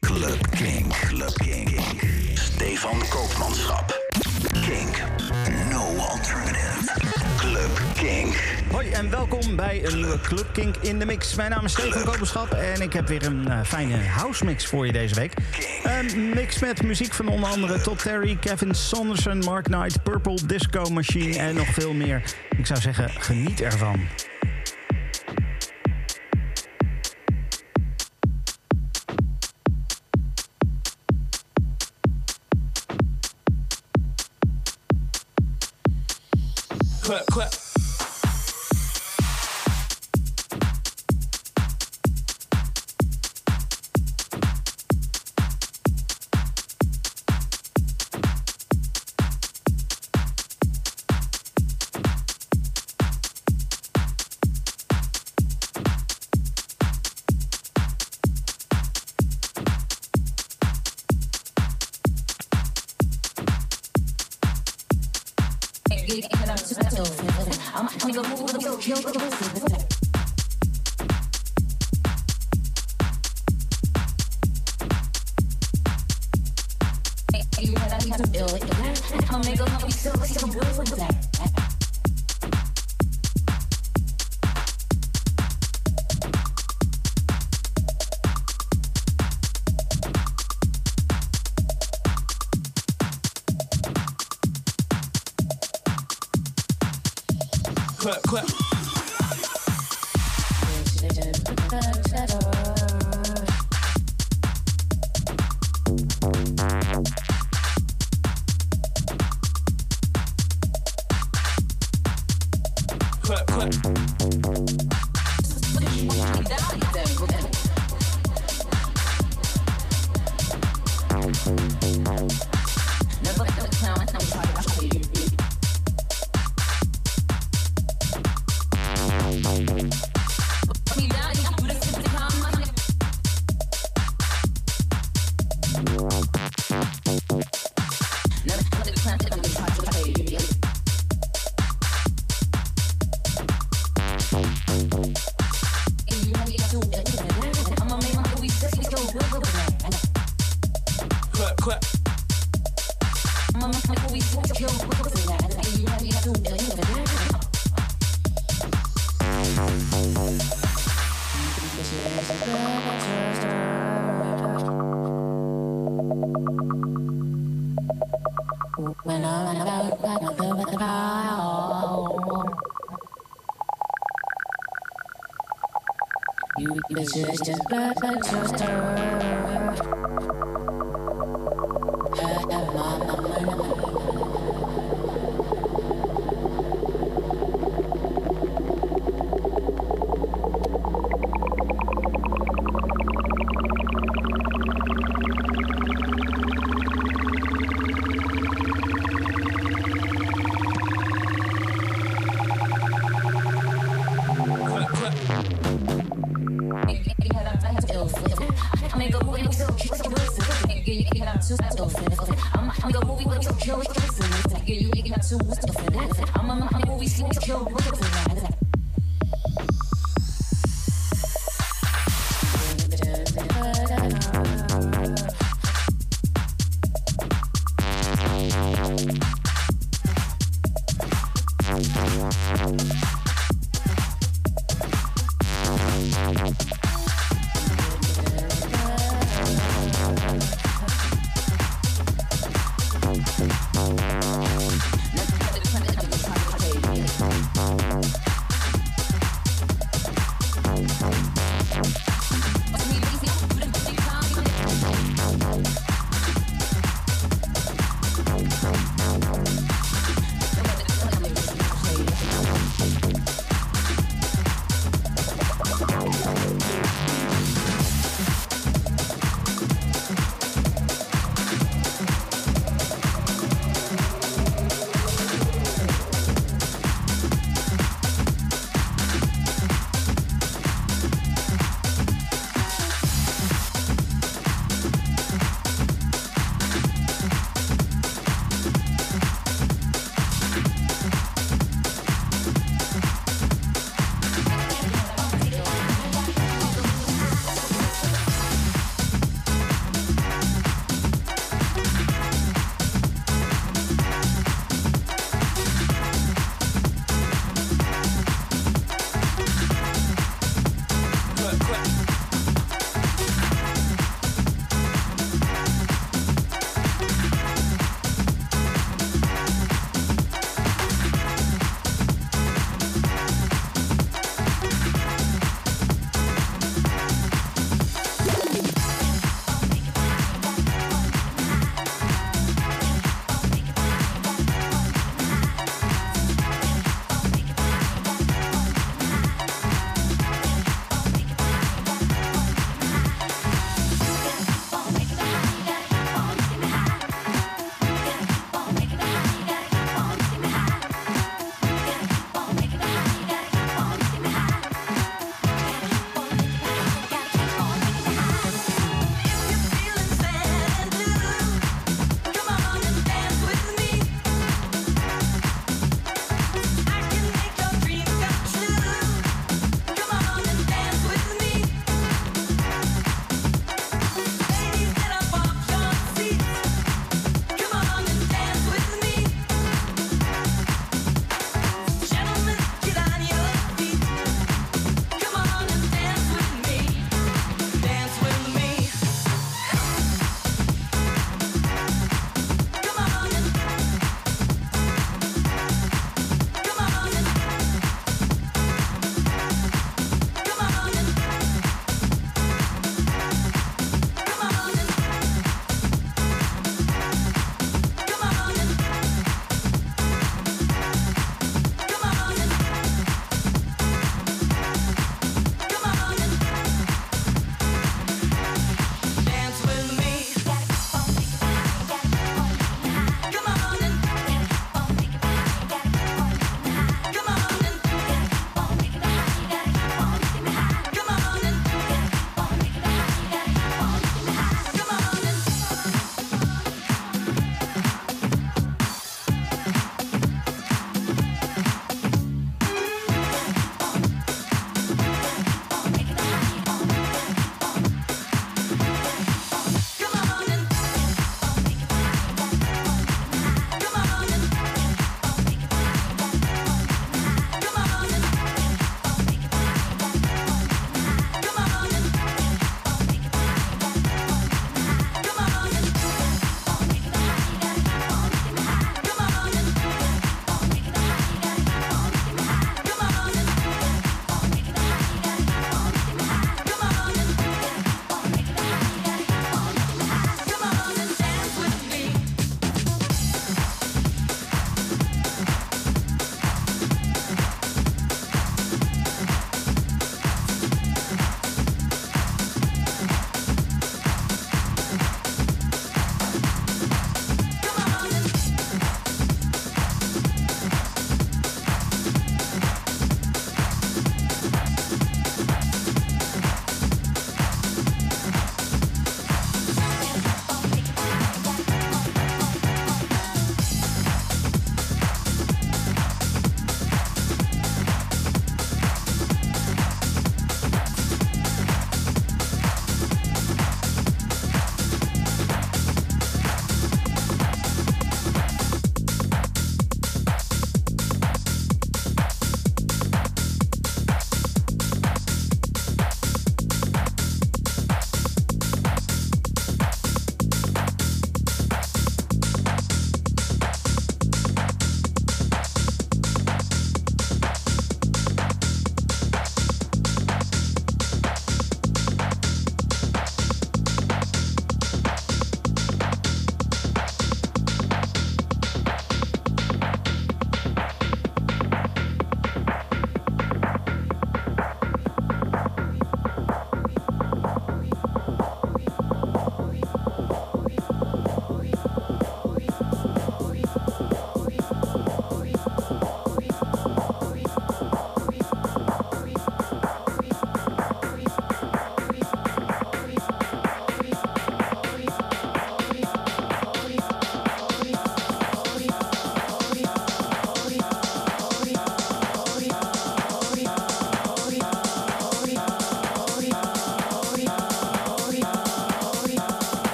Club King. Club King. Stefan Koopmanschap. Kink. No alternative. Club King. Hoi en welkom bij een nieuwe Club Kink in de Mix. Mijn naam is Stefan Kopenschap en ik heb weer een eh, fijne house mix voor je deze week. Een mix met muziek van onder andere Todd Terry, Kevin Saunderson, Mark Knight, Purple Disco Machine en nog veel meer. Ik zou zeggen, geniet ervan. Clap. clap, clap. Clap, just blood, blood, just a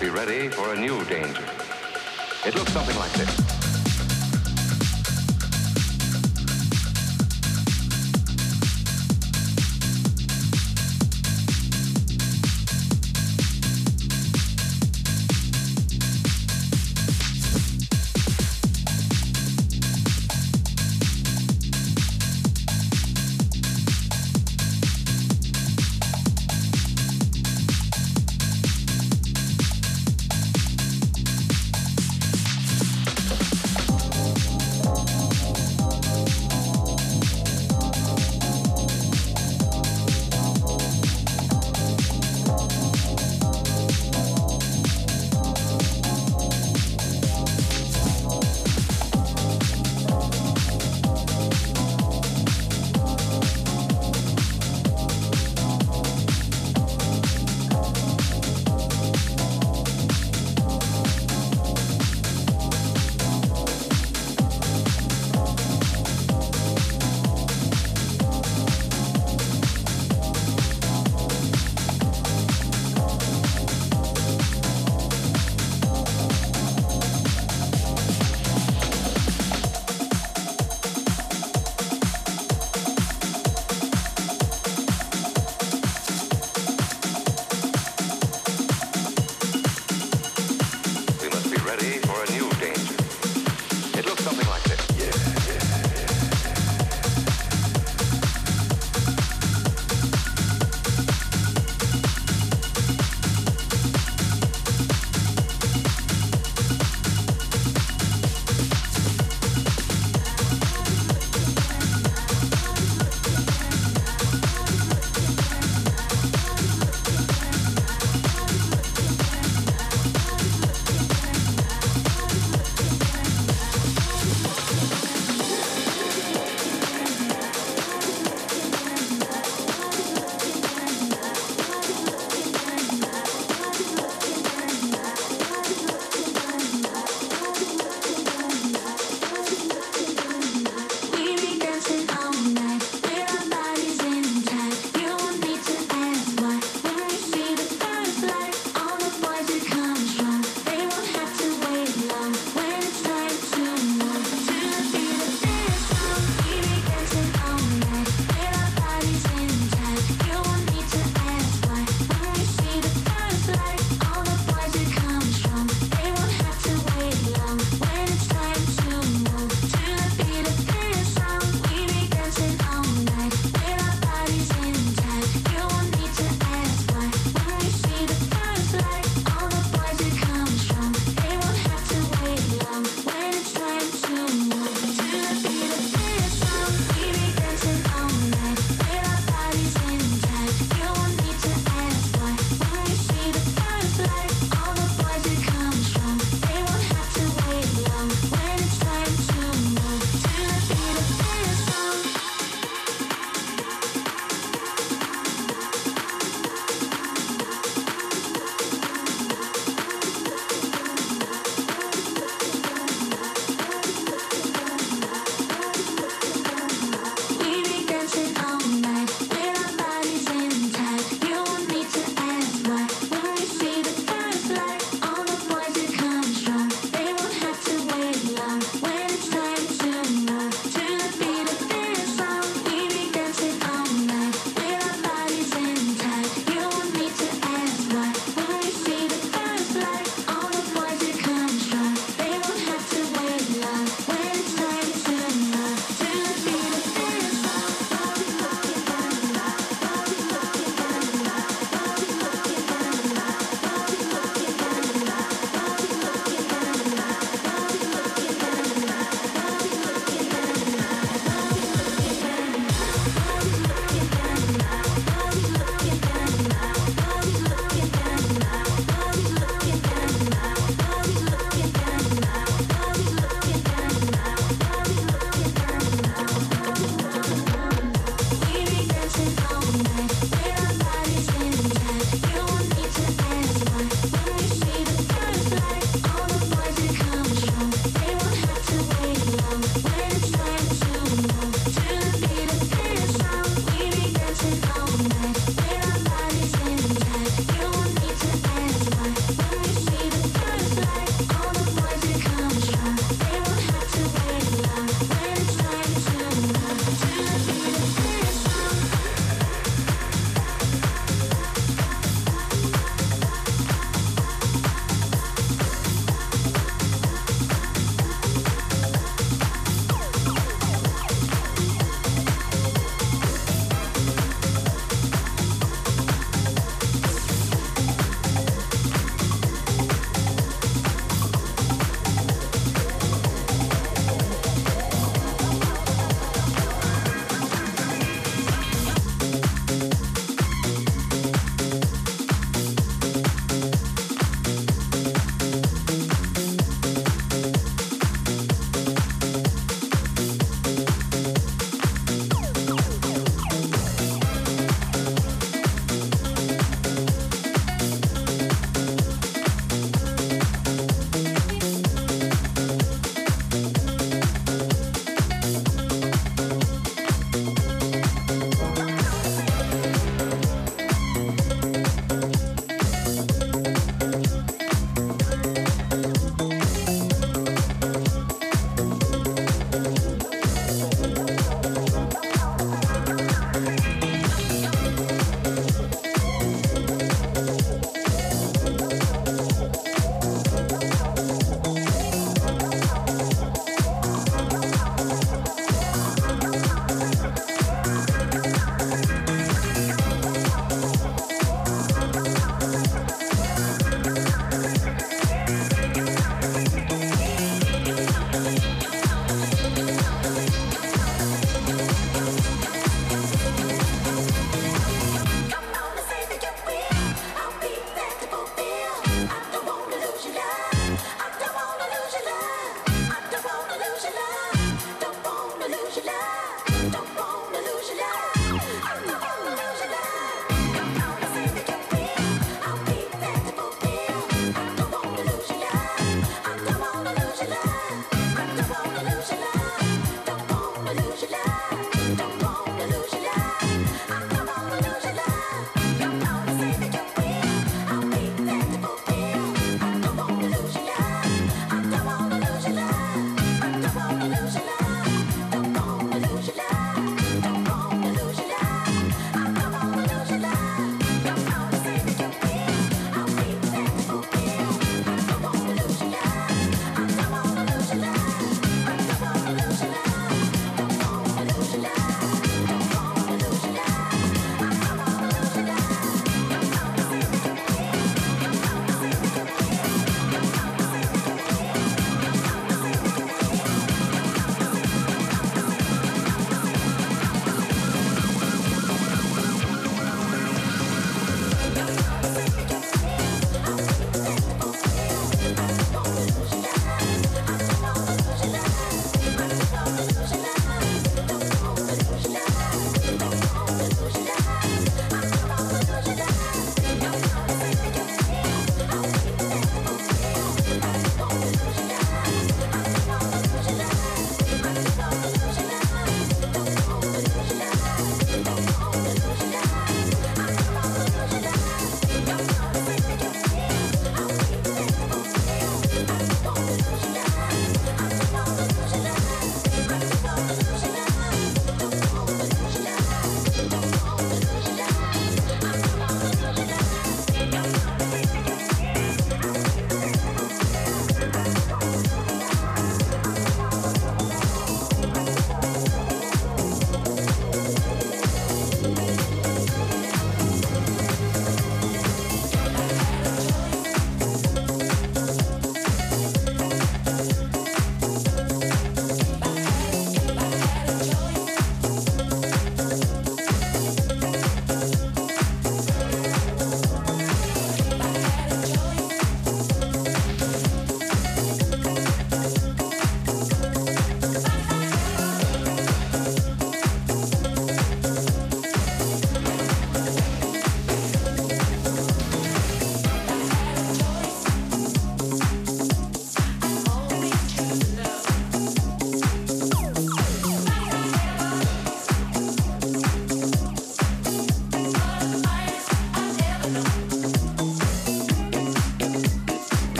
be ready for a new danger. It looks something like this.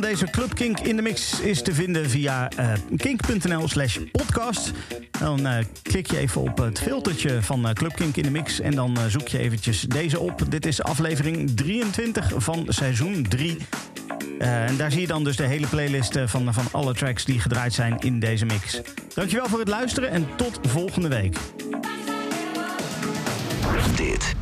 Deze Club Kink in de mix is te vinden via eh, kink.nl slash podcast. Dan eh, klik je even op het filtertje van eh, Club Kink in de mix en dan zoek je eventjes deze op. Dit is aflevering 23 van seizoen 3. Eh, en daar zie je dan dus de hele playlist van, van alle tracks die gedraaid zijn in deze mix. Dankjewel voor het luisteren en tot volgende week.